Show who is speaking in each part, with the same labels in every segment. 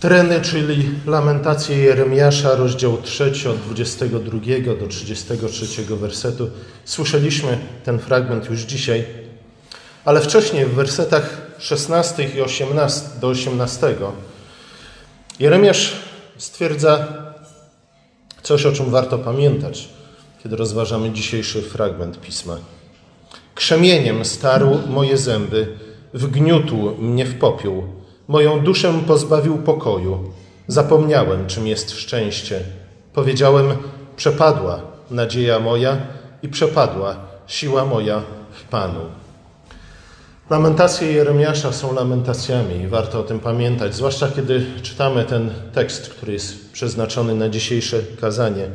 Speaker 1: Treny, czyli lamentacje Jeremiasza, rozdział 3 od 22 do 33 wersetu. Słyszeliśmy ten fragment już dzisiaj, ale wcześniej w wersetach 16 i 18 do 18 Jeremiasz stwierdza coś, o czym warto pamiętać, kiedy rozważamy dzisiejszy fragment pisma. Krzemieniem starł moje zęby, wgniótł mnie w popiół Moją duszę pozbawił pokoju. Zapomniałem, czym jest szczęście. Powiedziałem, przepadła nadzieja moja i przepadła siła moja w Panu. Lamentacje Jeremiasza są lamentacjami i warto o tym pamiętać, zwłaszcza kiedy czytamy ten tekst, który jest przeznaczony na dzisiejsze kazanie.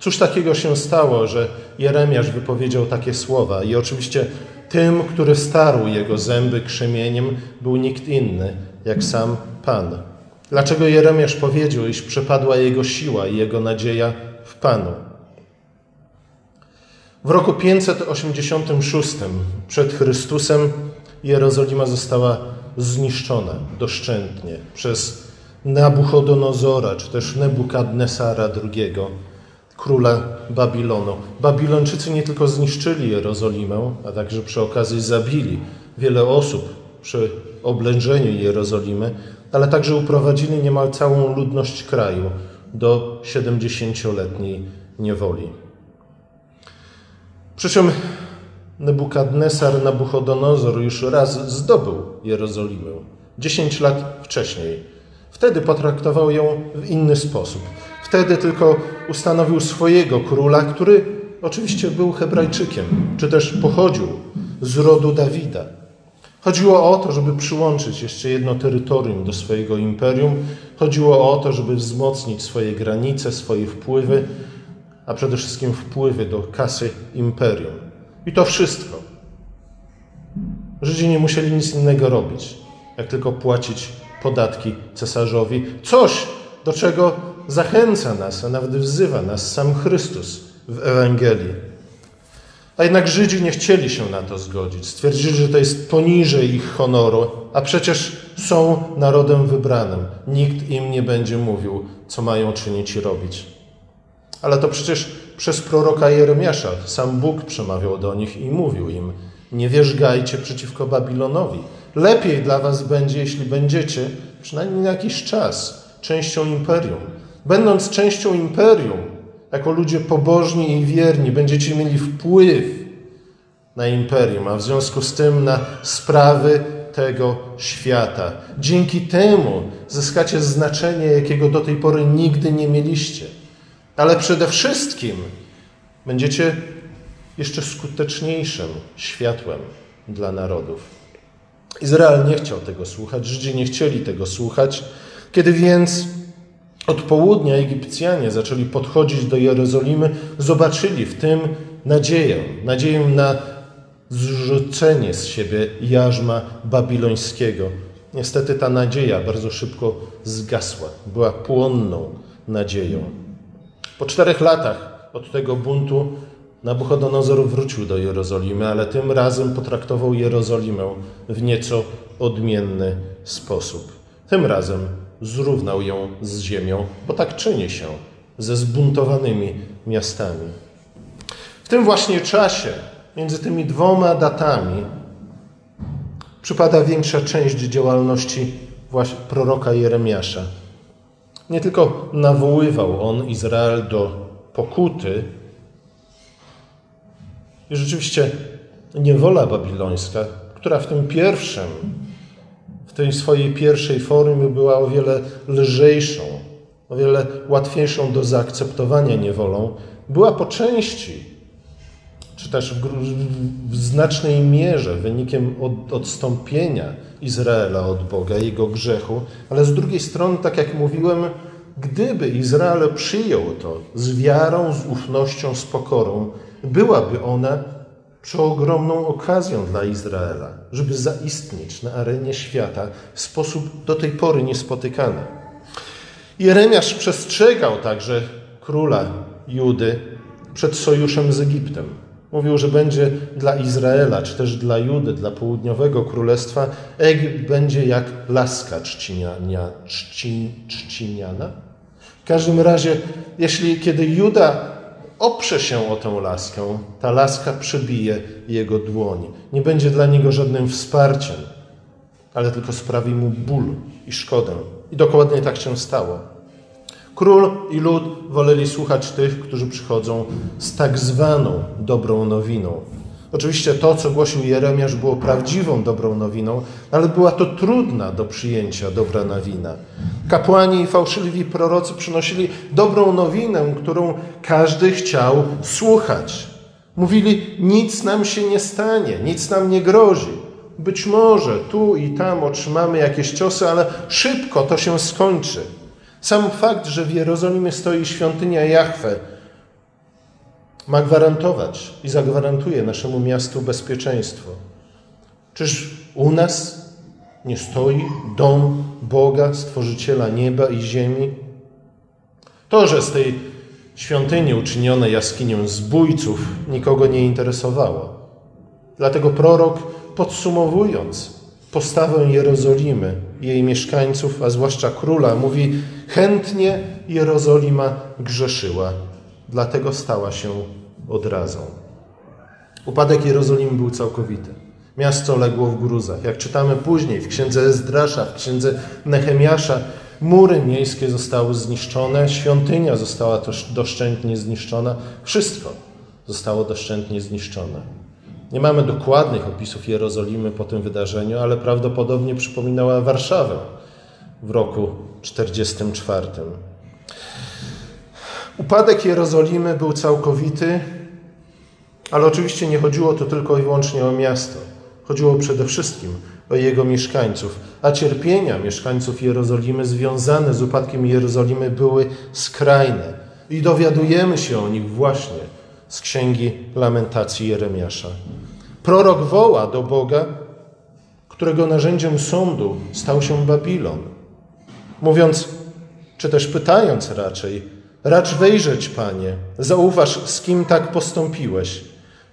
Speaker 1: Cóż takiego się stało, że Jeremiasz wypowiedział takie słowa? I oczywiście tym, który starł jego zęby krzemieniem, był nikt inny, jak sam Pan. Dlaczego Jeremiasz powiedział, iż przepadła jego siła i jego nadzieja w Panu? W roku 586 przed Chrystusem Jerozolima została zniszczona doszczętnie przez Nabuchodonozora, czy też Nebukadnesara II, króla Babilonu. Babilończycy nie tylko zniszczyli Jerozolimę, a także przy okazji zabili wiele osób przy oblężeniu Jerozolimy, ale także uprowadzili niemal całą ludność kraju do 70-letniej niewoli. Przy czym Nebukadnesar Nabuchodonozor już raz zdobył Jerozolimę, 10 lat wcześniej. Wtedy potraktował ją w inny sposób. Wtedy tylko ustanowił swojego króla, który oczywiście był Hebrajczykiem, czy też pochodził z rodu Dawida. Chodziło o to, żeby przyłączyć jeszcze jedno terytorium do swojego imperium. Chodziło o to, żeby wzmocnić swoje granice, swoje wpływy, a przede wszystkim wpływy do kasy imperium. I to wszystko. Żydzi nie musieli nic innego robić, jak tylko płacić podatki cesarzowi. Coś, do czego zachęca nas, a nawet wzywa nas sam Chrystus w Ewangelii. A jednak Żydzi nie chcieli się na to zgodzić. Stwierdzili, że to jest poniżej ich honoru, a przecież są narodem wybranym. Nikt im nie będzie mówił, co mają czynić i robić. Ale to przecież przez proroka Jeremiasza sam Bóg przemawiał do nich i mówił im: Nie wierzgajcie przeciwko Babilonowi. Lepiej dla was będzie, jeśli będziecie, przynajmniej na jakiś czas, częścią imperium. Będąc częścią imperium, jako ludzie pobożni i wierni będziecie mieli wpływ na imperium, a w związku z tym na sprawy tego świata. Dzięki temu zyskacie znaczenie, jakiego do tej pory nigdy nie mieliście. Ale przede wszystkim będziecie jeszcze skuteczniejszym światłem dla narodów. Izrael nie chciał tego słuchać, Żydzi nie chcieli tego słuchać. Kiedy więc od południa Egipcjanie zaczęli podchodzić do Jerozolimy, zobaczyli w tym nadzieję, nadzieję na zrzucenie z siebie jarzma babilońskiego. Niestety ta nadzieja bardzo szybko zgasła, była płonną nadzieją. Po czterech latach od tego buntu Nabuchodonozor wrócił do Jerozolimy, ale tym razem potraktował Jerozolimę w nieco odmienny sposób. Tym razem zrównał ją z ziemią, bo tak czyni się ze zbuntowanymi miastami. W tym właśnie czasie, między tymi dwoma datami, przypada większa część działalności proroka Jeremiasza. Nie tylko nawoływał on Izrael do pokuty, i rzeczywiście niewola babilońska, która w tym pierwszym tej swojej pierwszej formie była o wiele lżejszą, o wiele łatwiejszą do zaakceptowania niewolą, była po części, czy też w, w znacznej mierze wynikiem od, odstąpienia Izraela od Boga, jego grzechu, ale z drugiej strony, tak jak mówiłem, gdyby Izrael przyjął to z wiarą, z ufnością, z pokorą, byłaby ona przeogromną okazją dla Izraela, żeby zaistnieć na arenie świata w sposób do tej pory niespotykany. Jeremiasz przestrzegał także króla Judy przed sojuszem z Egiptem. Mówił, że będzie dla Izraela, czy też dla Judy, dla południowego królestwa, Egipt będzie jak laska czciniania, czci, czciniana. W każdym razie, jeśli kiedy Juda oprze się o tę laskę, ta laska przebije jego dłoń. Nie będzie dla niego żadnym wsparciem, ale tylko sprawi mu ból i szkodę. I dokładnie tak się stało. Król i lud woleli słuchać tych, którzy przychodzą z tak zwaną dobrą nowiną. Oczywiście to, co głosił Jeremiasz, było prawdziwą dobrą nowiną, ale była to trudna do przyjęcia dobra nowina. Kapłani i fałszywi prorocy przynosili dobrą nowinę, którą każdy chciał słuchać. Mówili: Nic nam się nie stanie, nic nam nie grozi. Być może tu i tam otrzymamy jakieś ciosy, ale szybko to się skończy. Sam fakt, że w Jerozolimie stoi świątynia Jahwe, ma gwarantować i zagwarantuje naszemu miastu bezpieczeństwo. Czyż u nas nie stoi dom Boga, Stworzyciela nieba i ziemi? To, że z tej świątyni uczyniono jaskinię zbójców, nikogo nie interesowało. Dlatego prorok, podsumowując postawę Jerozolimy, jej mieszkańców, a zwłaszcza króla, mówi: Chętnie Jerozolima grzeszyła, dlatego stała się odrazą. Upadek Jerozolimy był całkowity. Miasto legło w gruzach. Jak czytamy później w księdze Ezdrasza, w księdze Nehemiasza, mury miejskie zostały zniszczone, świątynia została doszczętnie zniszczona, wszystko zostało doszczętnie zniszczone. Nie mamy dokładnych opisów Jerozolimy po tym wydarzeniu, ale prawdopodobnie przypominała Warszawę w roku 44. Upadek Jerozolimy był całkowity, ale oczywiście nie chodziło tu tylko i wyłącznie o miasto. Chodziło przede wszystkim o jego mieszkańców, a cierpienia mieszkańców Jerozolimy związane z upadkiem Jerozolimy były skrajne. I dowiadujemy się o nich właśnie z księgi lamentacji Jeremiasza. Prorok woła do Boga, którego narzędziem sądu stał się Babilon, mówiąc, czy też pytając raczej, racz wejrzeć, Panie, zauważ, z kim tak postąpiłeś.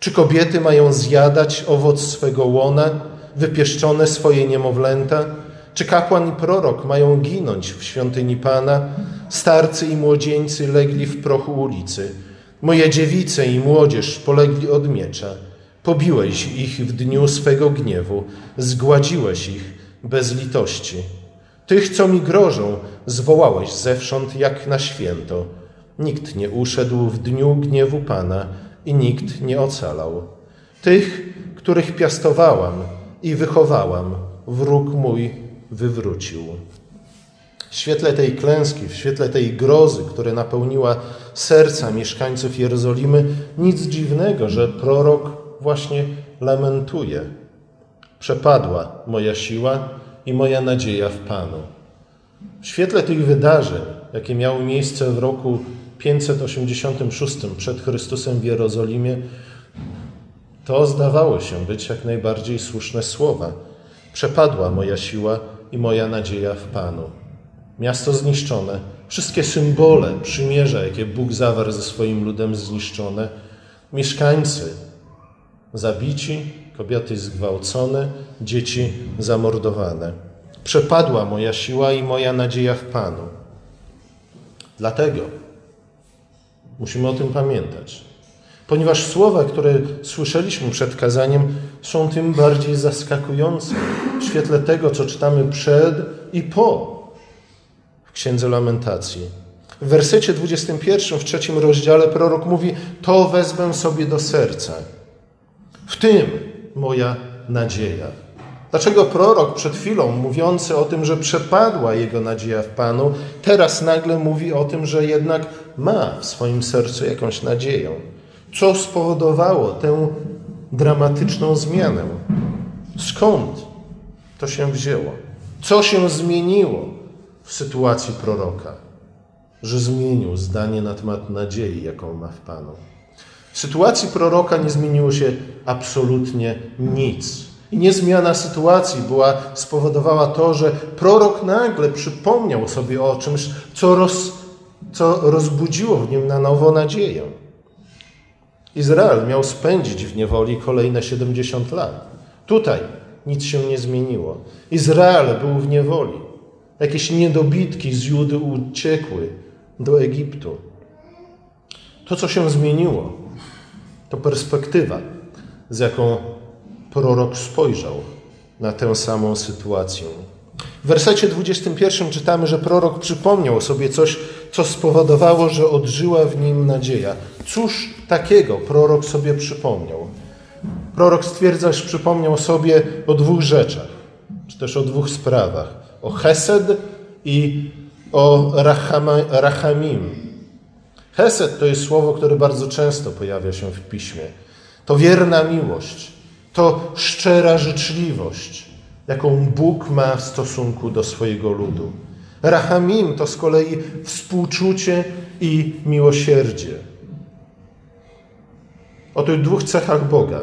Speaker 1: Czy kobiety mają zjadać owoc swego łona, wypieszczone swoje niemowlęta? Czy kapłan i prorok mają ginąć w świątyni Pana? Starcy i młodzieńcy legli w prochu ulicy. Moje dziewice i młodzież polegli od miecza. Pobiłeś ich w dniu swego gniewu, zgładziłeś ich bez litości. Tych, co mi grożą, zwołałeś zewsząd jak na święto. Nikt nie uszedł w dniu gniewu Pana i nikt nie ocalał. Tych, których piastowałam i wychowałam, wróg mój wywrócił. W świetle tej klęski, w świetle tej grozy, która napełniła serca mieszkańców Jerozolimy, nic dziwnego, że prorok właśnie lamentuje. Przepadła moja siła i moja nadzieja w Panu. W świetle tych wydarzeń, jakie miały miejsce w roku 586 przed Chrystusem w Jerozolimie, to zdawało się być jak najbardziej słuszne słowa. Przepadła moja siła i moja nadzieja w Panu. Miasto zniszczone, wszystkie symbole przymierza, jakie Bóg zawarł ze swoim ludem, zniszczone. Mieszkańcy zabici, kobiety zgwałcone, dzieci zamordowane. Przepadła moja siła i moja nadzieja w Panu. Dlatego musimy o tym pamiętać. Ponieważ słowa, które słyszeliśmy przed kazaniem, są tym bardziej zaskakujące w świetle tego, co czytamy przed i po w Księdze Lamentacji. W wersecie 21 w trzecim rozdziale prorok mówi: To wezmę sobie do serca w tym moja nadzieja. Dlaczego prorok przed chwilą mówiący o tym, że przepadła jego nadzieja w Panu, teraz nagle mówi o tym, że jednak ma w swoim sercu jakąś nadzieję? Co spowodowało tę dramatyczną zmianę? Skąd to się wzięło? Co się zmieniło w sytuacji proroka, że zmienił zdanie na temat nadziei, jaką ma w Panu? W sytuacji proroka nie zmieniło się absolutnie nic. I niezmiana sytuacji była, spowodowała to, że prorok nagle przypomniał sobie o czymś, co, roz, co rozbudziło w nim na nowo nadzieję. Izrael miał spędzić w niewoli kolejne 70 lat. Tutaj nic się nie zmieniło. Izrael był w niewoli. Jakieś niedobitki z Judy uciekły do Egiptu. To, co się zmieniło, to perspektywa, z jaką prorok spojrzał na tę samą sytuację. W wersecie 21 czytamy, że prorok przypomniał sobie coś, co spowodowało, że odżyła w nim nadzieja. Cóż takiego prorok sobie przypomniał? Prorok stwierdza, że przypomniał sobie o dwóch rzeczach, czy też o dwóch sprawach: o Hesed i o Rachama, Rachamim. Hesed to jest słowo, które bardzo często pojawia się w piśmie. To wierna miłość, to szczera życzliwość, jaką Bóg ma w stosunku do swojego ludu. Rachamim to z kolei współczucie i miłosierdzie. O tych dwóch cechach Boga,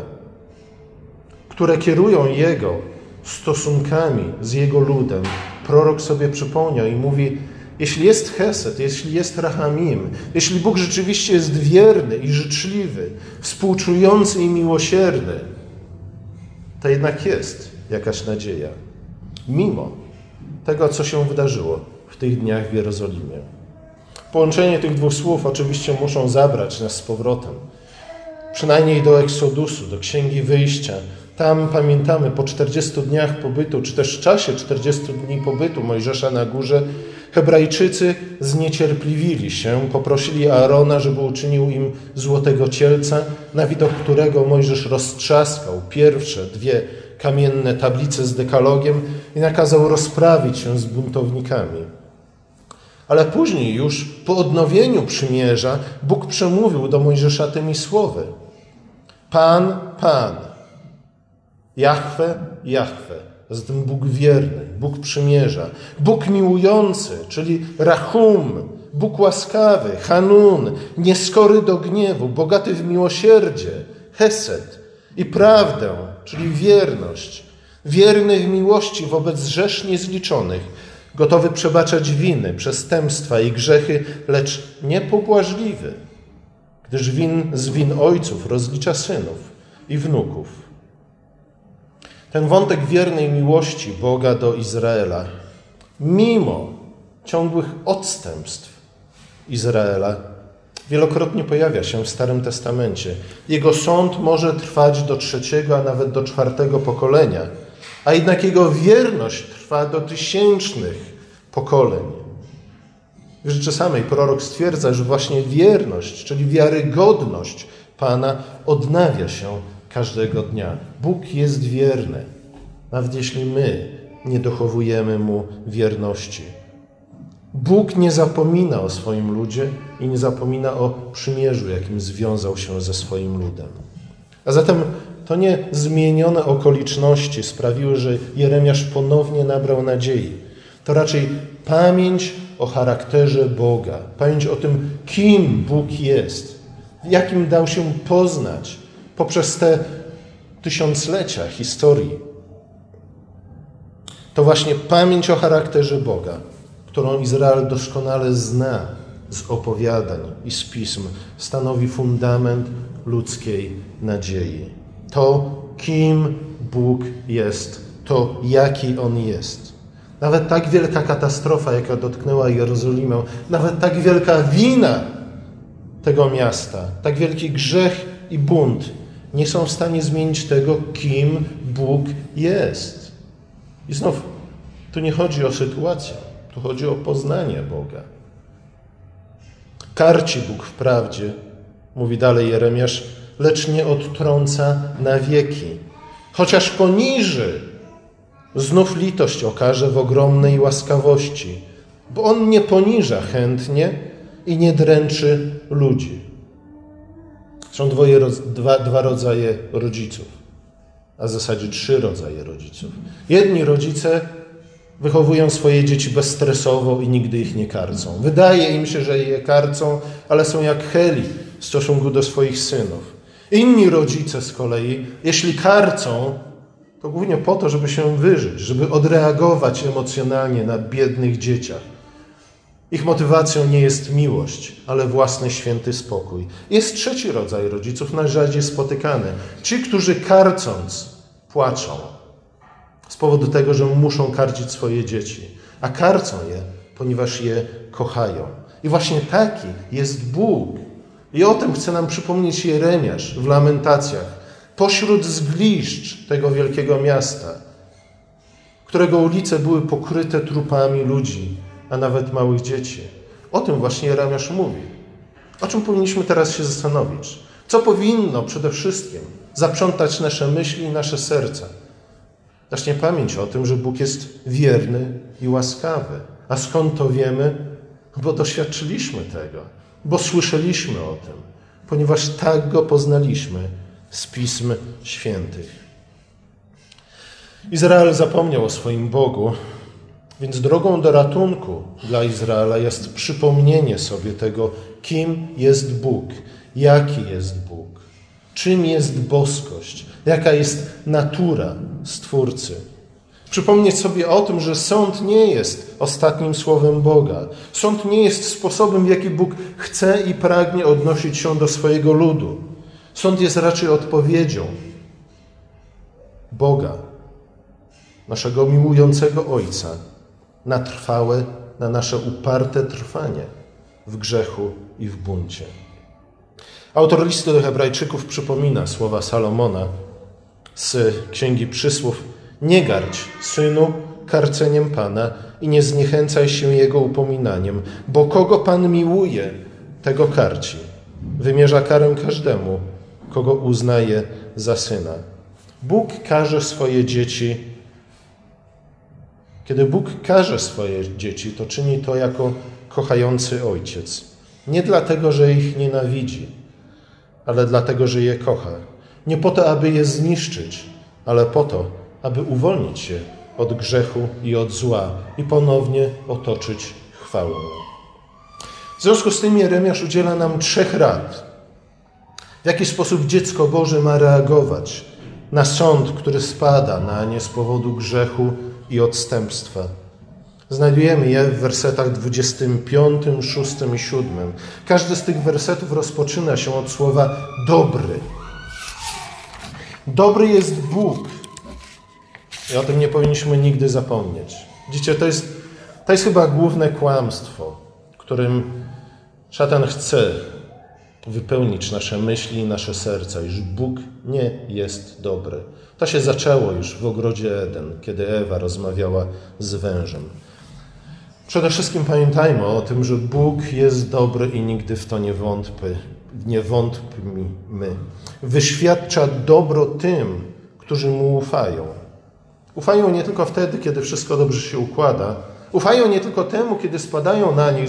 Speaker 1: które kierują Jego stosunkami z Jego ludem, prorok sobie przypomniał i mówi: Jeśli jest Hesed, jeśli jest Rahamim, jeśli Bóg rzeczywiście jest wierny i życzliwy, współczujący i miłosierny, to jednak jest jakaś nadzieja. Mimo tego, co się wydarzyło w tych dniach w Jerozolimie. Połączenie tych dwóch słów oczywiście muszą zabrać nas z powrotem. Przynajmniej do Eksodusu, do Księgi Wyjścia. Tam pamiętamy po 40 dniach pobytu, czy też czasie 40 dni pobytu Mojżesza na górze, Hebrajczycy zniecierpliwili się, poprosili Aarona, żeby uczynił im złotego cielca, na widok którego Mojżesz roztrzaskał pierwsze dwie kamienne tablice z dekalogiem i nakazał rozprawić się z buntownikami. Ale później już po odnowieniu przymierza Bóg przemówił do Mojżesza tymi słowy. Pan, Pan, Jahwe, Jahwe, zatem Bóg wierny, Bóg przymierza, Bóg miłujący, czyli Rahum, Bóg łaskawy, Hanun, nieskory do gniewu, bogaty w miłosierdzie, Hesed i prawdę, czyli wierność, wierny w miłości wobec rzesz niezliczonych, gotowy przebaczać winy, przestępstwa i grzechy, lecz niepobłażliwy, gdyż win z win ojców rozlicza synów i wnuków. Ten wątek wiernej miłości Boga do Izraela, mimo ciągłych odstępstw Izraela, wielokrotnie pojawia się w Starym Testamencie. Jego sąd może trwać do trzeciego, a nawet do czwartego pokolenia, a jednak jego wierność trwa do tysięcznych pokoleń. W rzeczy samej prorok stwierdza, że właśnie wierność, czyli wiarygodność Pana odnawia się każdego dnia. Bóg jest wierny, nawet jeśli my nie dochowujemy Mu wierności. Bóg nie zapomina o swoim ludzie i nie zapomina o przymierzu, jakim związał się ze swoim ludem. A zatem to nie zmienione okoliczności sprawiły, że Jeremiasz ponownie nabrał nadziei. To raczej pamięć o charakterze Boga, pamięć o tym, kim Bóg jest, jakim dał się poznać poprzez te tysiąclecia historii. To właśnie pamięć o charakterze Boga, którą Izrael doskonale zna z opowiadań i z pism, stanowi fundament ludzkiej nadziei. To, kim Bóg jest, to, jaki On jest. Nawet tak wielka katastrofa, jaka dotknęła Jerozolimę, nawet tak wielka wina tego miasta, tak wielki grzech i bunt nie są w stanie zmienić tego, kim Bóg jest. I znów, tu nie chodzi o sytuację, tu chodzi o poznanie Boga. Karci Bóg wprawdzie, mówi dalej Jeremiasz, lecz nie odtrąca na wieki. Chociaż poniży, znów litość okaże w ogromnej łaskawości, bo On nie poniża chętnie i nie dręczy ludzi. Są dwoje, dwa, dwa rodzaje rodziców, a w zasadzie trzy rodzaje rodziców. Jedni rodzice wychowują swoje dzieci bezstresowo i nigdy ich nie karcą. Wydaje im się, że je karcą, ale są jak heli w stosunku do swoich synów. Inni rodzice z kolei, jeśli karcą, to głównie po to, żeby się wyżyć, żeby odreagować emocjonalnie na biednych dzieciach. Ich motywacją nie jest miłość, ale własny święty spokój. Jest trzeci rodzaj rodziców, najrzadziej spotykany. Ci, którzy karcąc płaczą z powodu tego, że muszą karcić swoje dzieci, a karcą je, ponieważ je kochają. I właśnie taki jest Bóg. I o tym chce nam przypomnieć Jeremiasz w lamentacjach. Pośród zgliszcz tego wielkiego miasta, którego ulice były pokryte trupami ludzi, a nawet małych dzieci. O tym właśnie Jeremiasz mówi. O czym powinniśmy teraz się zastanowić? Co powinno przede wszystkim zaprzątać nasze myśli i nasze serca? Właśnie pamięć o tym, że Bóg jest wierny i łaskawy. A skąd to wiemy? Bo doświadczyliśmy tego, bo słyszeliśmy o tym, ponieważ tak go poznaliśmy z Pism Świętych. Izrael zapomniał o swoim Bogu, więc drogą do ratunku dla Izraela jest przypomnienie sobie tego, kim jest Bóg, jaki jest Bóg, czym jest boskość, jaka jest natura Stwórcy. Przypomnieć sobie o tym, że sąd nie jest ostatnim słowem Boga. Sąd nie jest sposobem, w jaki Bóg chce i pragnie odnosić się do swojego ludu. Sąd jest raczej odpowiedzią Boga, naszego miłującego Ojca, na trwałe, na nasze uparte trwanie w grzechu i w buncie. Autor listu do Hebrajczyków przypomina słowa Salomona z Księgi Przysłów: Nie gardź, synu, karceniem Pana i nie zniechęcaj się jego upominaniem, bo kogo Pan miłuje, tego karci. Wymierza karę każdemu, kogo uznaje za syna. Bóg każe swoje dzieci kiedy Bóg karze swoje dzieci, to czyni to jako kochający ojciec. Nie dlatego, że ich nienawidzi, ale dlatego, że je kocha. Nie po to, aby je zniszczyć, ale po to, aby uwolnić się od grzechu i od zła i ponownie otoczyć chwałą. W związku z tym Jeremiasz udziela nam trzech rad. W jaki sposób dziecko Boże ma reagować na sąd, który spada na nie z powodu grzechu i odstępstwa. Znajdujemy je w wersetach 25, 6 i 7. Każdy z tych wersetów rozpoczyna się od słowa dobry. Dobry jest Bóg. I o tym nie powinniśmy nigdy zapomnieć. Widzicie, to jest, to jest chyba główne kłamstwo, którym szatan chce wypełnić nasze myśli i nasze serca, iż Bóg nie jest dobry. To się zaczęło już w ogrodzie Eden, kiedy Ewa rozmawiała z wężem. Przede wszystkim pamiętajmy o tym, że Bóg jest dobry i nigdy w to nie wątpy, nie wątpmy. Wyświadcza dobro tym, którzy mu ufają. Ufają nie tylko wtedy, kiedy wszystko dobrze się układa. Ufają nie tylko temu, kiedy spadają na nich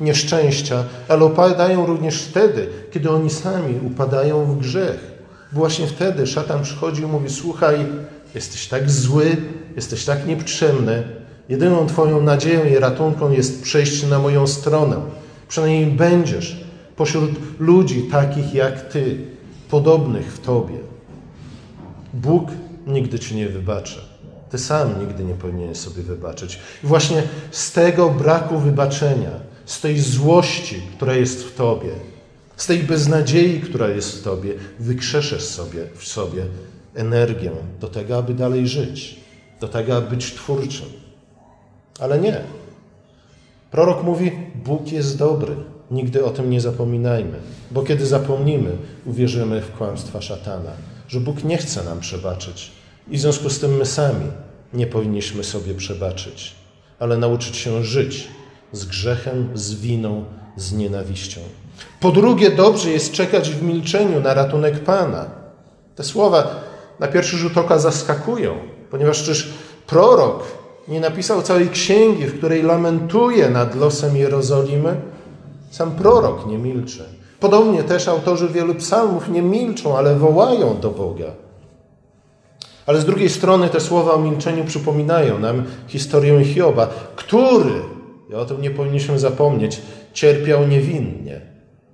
Speaker 1: nieszczęścia, ale upadają również wtedy, kiedy oni sami upadają w grzech. Właśnie wtedy szatan przychodzi i mówi: Słuchaj, jesteś tak zły, jesteś tak niepotrzebny. Jedyną Twoją nadzieją i ratunką jest przejść na moją stronę. Przynajmniej będziesz pośród ludzi takich jak Ty, podobnych w Tobie. Bóg nigdy Ci nie wybaczy. Ty sam nigdy nie powinieneś sobie wybaczyć. I właśnie z tego braku wybaczenia, z tej złości, która jest w Tobie, z tej beznadziei, która jest w Tobie, wykrzeszesz sobie w sobie energię do tego, aby dalej żyć, do tego, aby być twórczym. Ale nie. Prorok mówi: Bóg jest dobry. Nigdy o tym nie zapominajmy, bo kiedy zapomnimy, uwierzymy w kłamstwa szatana, że Bóg nie chce nam przebaczyć i w związku z tym my sami nie powinniśmy sobie przebaczyć, ale nauczyć się żyć z grzechem, z winą, z nienawiścią. Po drugie, dobrze jest czekać w milczeniu na ratunek Pana. Te słowa na pierwszy rzut oka zaskakują, ponieważ czyż prorok nie napisał całej księgi, w której lamentuje nad losem Jerozolimy? Sam prorok nie milczy. Podobnie też autorzy wielu psalmów nie milczą, ale wołają do Boga. Ale z drugiej strony te słowa o milczeniu przypominają nam historię Hioba, który, i o tym nie powinniśmy zapomnieć, cierpiał niewinnie.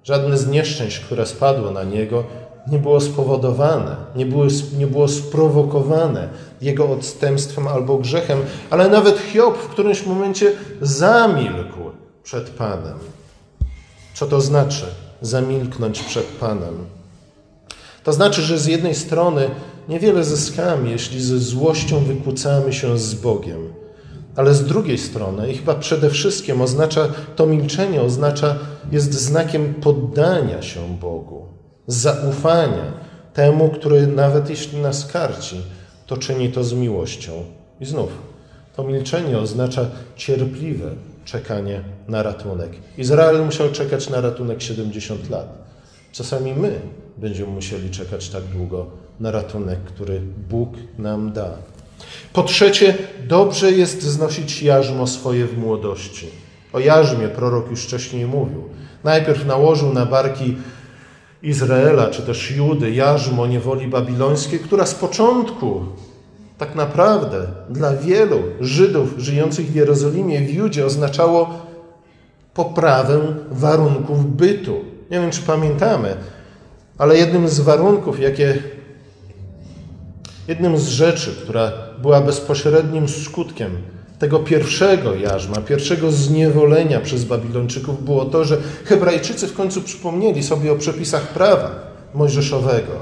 Speaker 1: Żadne z nieszczęść, które spadło na niego, nie było spowodowane, nie było, nie było sprowokowane jego odstępstwem albo grzechem, ale nawet Hiob w którymś momencie zamilkł przed Panem. Co to znaczy zamilknąć przed Panem? To znaczy, że z jednej strony niewiele zyskamy, jeśli ze złością wykłócamy się z Bogiem, ale z drugiej strony, i chyba przede wszystkim oznacza, to milczenie oznacza, jest znakiem poddania się Bogu, zaufania temu, który nawet jeśli nas karci, to czyni to z miłością. I znów, to milczenie oznacza cierpliwe czekanie na ratunek. Izrael musiał czekać na ratunek 70 lat. Czasami my będziemy musieli czekać tak długo na ratunek, który Bóg nam da. Po trzecie, dobrze jest znosić jarzmo swoje w młodości. O jarzmie prorok już wcześniej mówił. Najpierw nałożył na barki Izraela, czy też Judy, jarzmo niewoli babilońskiej, która z początku tak naprawdę dla wielu Żydów żyjących w Jerozolimie, w Judzie oznaczało poprawę warunków bytu. Nie wiem, czy pamiętamy, ale jednym z warunków, jakie, jednym z rzeczy, która była bezpośrednim skutkiem tego pierwszego jarzma, pierwszego zniewolenia przez Babilończyków było to, że Hebrajczycy w końcu przypomnieli sobie o przepisach prawa mojżeszowego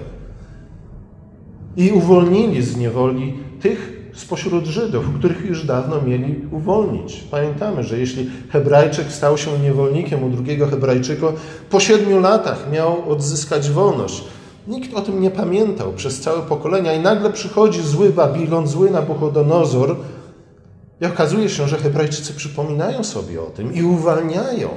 Speaker 1: i uwolnili z niewoli tych spośród Żydów, których już dawno mieli uwolnić. Pamiętamy, że jeśli Hebrajczyk stał się niewolnikiem u drugiego Hebrajczyka, po siedmiu latach miał odzyskać wolność. Nikt o tym nie pamiętał przez całe pokolenia i nagle przychodzi zły Babilon, zły Nabuchodonozor i okazuje się, że Hebrajczycy przypominają sobie o tym i uwalniają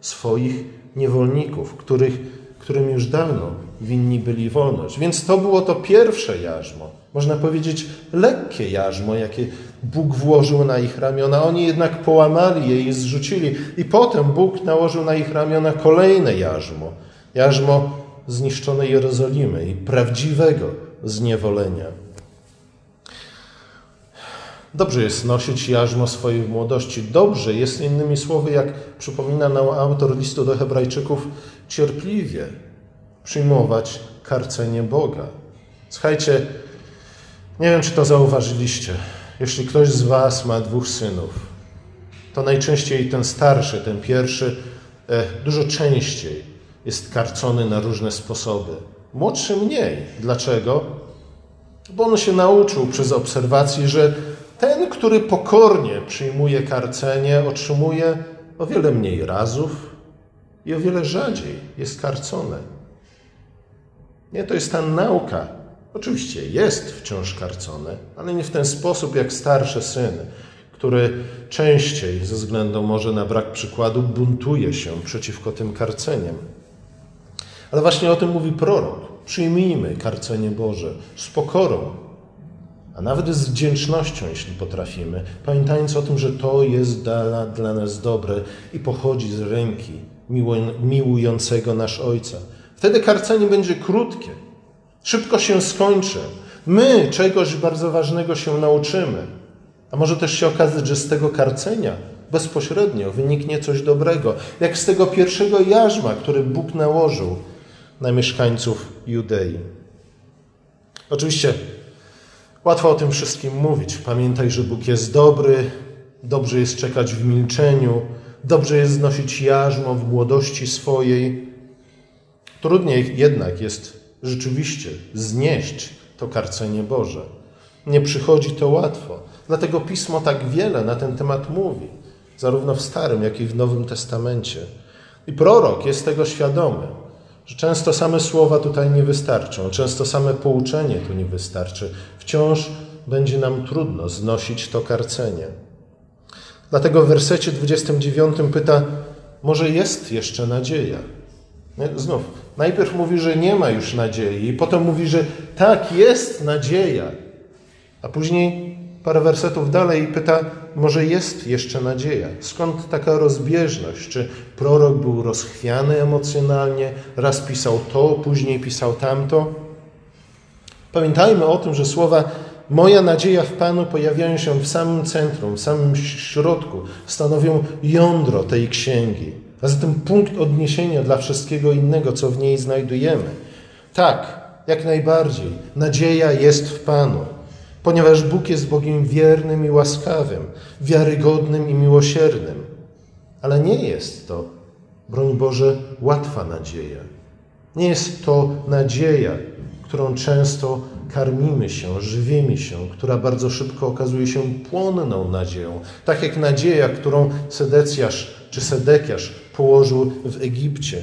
Speaker 1: swoich niewolników, których, którym już dawno winni byli wolność. Więc to było to pierwsze jarzmo można powiedzieć, lekkie jarzmo, jakie Bóg włożył na ich ramiona. Oni jednak połamali je i zrzucili. I potem Bóg nałożył na ich ramiona kolejne jarzmo. Jarzmo zniszczonej Jerozolimy i prawdziwego zniewolenia. Dobrze jest nosić jarzmo swojej młodości. Dobrze jest, innymi słowy, jak przypomina nam autor listu do Hebrajczyków, cierpliwie przyjmować karcenie Boga. Słuchajcie, nie wiem, czy to zauważyliście. Jeśli ktoś z Was ma dwóch synów, to najczęściej ten starszy, ten pierwszy, e, dużo częściej jest karcony na różne sposoby. Młodszy mniej. Dlaczego? Bo on się nauczył przez obserwację, że ten, który pokornie przyjmuje karcenie, otrzymuje o wiele mniej razów i o wiele rzadziej jest karcony. Nie, to jest ta nauka Oczywiście jest wciąż karcony, ale nie w ten sposób jak starszy syn, który częściej ze względu może na brak przykładu buntuje się przeciwko tym karceniem. Ale właśnie o tym mówi prorok. Przyjmijmy karcenie Boże z pokorą, a nawet z wdzięcznością, jeśli potrafimy, pamiętając o tym, że to jest dla, dla nas dobre i pochodzi z ręki miłującego nasz Ojca. Wtedy karcenie będzie krótkie, Szybko się skończy. My czegoś bardzo ważnego się nauczymy. A może też się okazać, że z tego karcenia bezpośrednio wyniknie coś dobrego, jak z tego pierwszego jarzma, który Bóg nałożył na mieszkańców Judei. Oczywiście łatwo o tym wszystkim mówić. Pamiętaj, że Bóg jest dobry, dobrze jest czekać w milczeniu, dobrze jest znosić jarzmo w młodości swojej. Trudniej jednak jest rzeczywiście znieść to karcenie Boże. Nie przychodzi to łatwo. Dlatego Pismo tak wiele na ten temat mówi, zarówno w Starym, jak i w Nowym Testamencie. I prorok jest tego świadomy, że często same słowa tutaj nie wystarczą, często same pouczenie tu nie wystarczy. Wciąż będzie nam trudno znosić to karcenie. Dlatego w wersecie 29 pyta, może jest jeszcze nadzieja? Znów, najpierw mówi, że nie ma już nadziei, potem mówi, że tak, jest nadzieja. A później parę wersetów dalej pyta, może jest jeszcze nadzieja. Skąd taka rozbieżność? Czy prorok był rozchwiany emocjonalnie, raz pisał to, później pisał tamto? Pamiętajmy o tym, że słowa Moja nadzieja w Panu pojawiają się w samym centrum, w samym środku, stanowią jądro tej księgi a zatem punkt odniesienia dla wszystkiego innego, co w niej znajdujemy. Tak, jak najbardziej, nadzieja jest w Panu, ponieważ Bóg jest Bogiem wiernym i łaskawym, wiarygodnym i miłosiernym. Ale nie jest to, broń Boże, łatwa nadzieja. Nie jest to nadzieja, którą często karmimy się, żywimy się, która bardzo szybko okazuje się płonną nadzieją. Tak jak nadzieja, którą Sedecjasz czy Sedekiasz położył w Egipcie.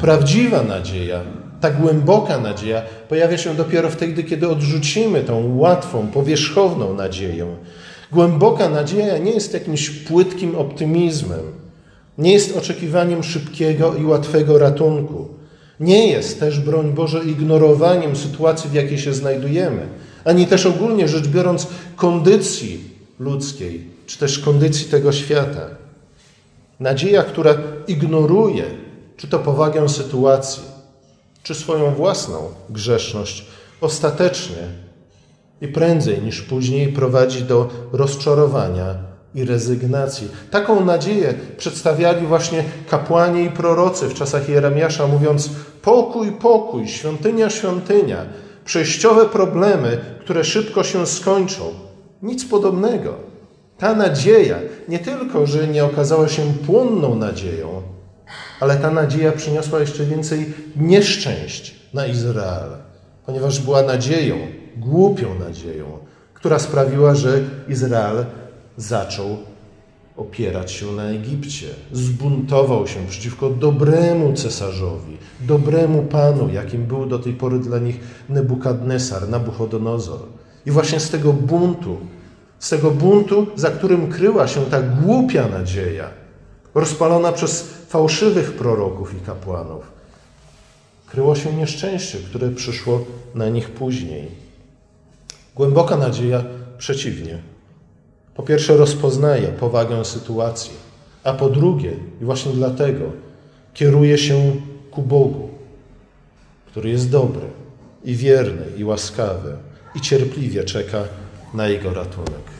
Speaker 1: Prawdziwa nadzieja, ta głęboka nadzieja pojawia się dopiero wtedy, kiedy odrzucimy tą łatwą, powierzchowną nadzieję. Głęboka nadzieja nie jest jakimś płytkim optymizmem, nie jest oczekiwaniem szybkiego i łatwego ratunku. Nie jest też, broń Boże, ignorowaniem sytuacji, w jakiej się znajdujemy, ani też ogólnie rzecz biorąc kondycji ludzkiej, czy też kondycji tego świata. Nadzieja, która ignoruje czy to powagę sytuacji, czy swoją własną grzeszność, ostatecznie i prędzej niż później prowadzi do rozczarowania i rezygnacji. Taką nadzieję przedstawiali właśnie kapłani i prorocy w czasach Jeremiasza, mówiąc: pokój, pokój, świątynia, świątynia, przejściowe problemy, które szybko się skończą. Nic podobnego. Ta nadzieja nie tylko, że nie okazała się płonną nadzieją, ale ta nadzieja przyniosła jeszcze więcej nieszczęść na Izrael, ponieważ była nadzieją, głupią nadzieją, która sprawiła, że Izrael zaczął opierać się na Egipcie. Zbuntował się przeciwko dobremu cesarzowi, dobremu panu, jakim był do tej pory dla nich Nebukadnesar, Nabuchodonozor. I właśnie z tego buntu, z tego buntu, za którym kryła się ta głupia nadzieja, rozpalona przez fałszywych proroków i kapłanów, kryło się nieszczęście, które przyszło na nich później. Głęboka nadzieja przeciwnie po pierwsze, rozpoznaje powagę sytuacji, a po drugie, i właśnie dlatego, kieruje się ku Bogu, który jest dobry i wierny i łaskawy i cierpliwie czeka na jego ratunek.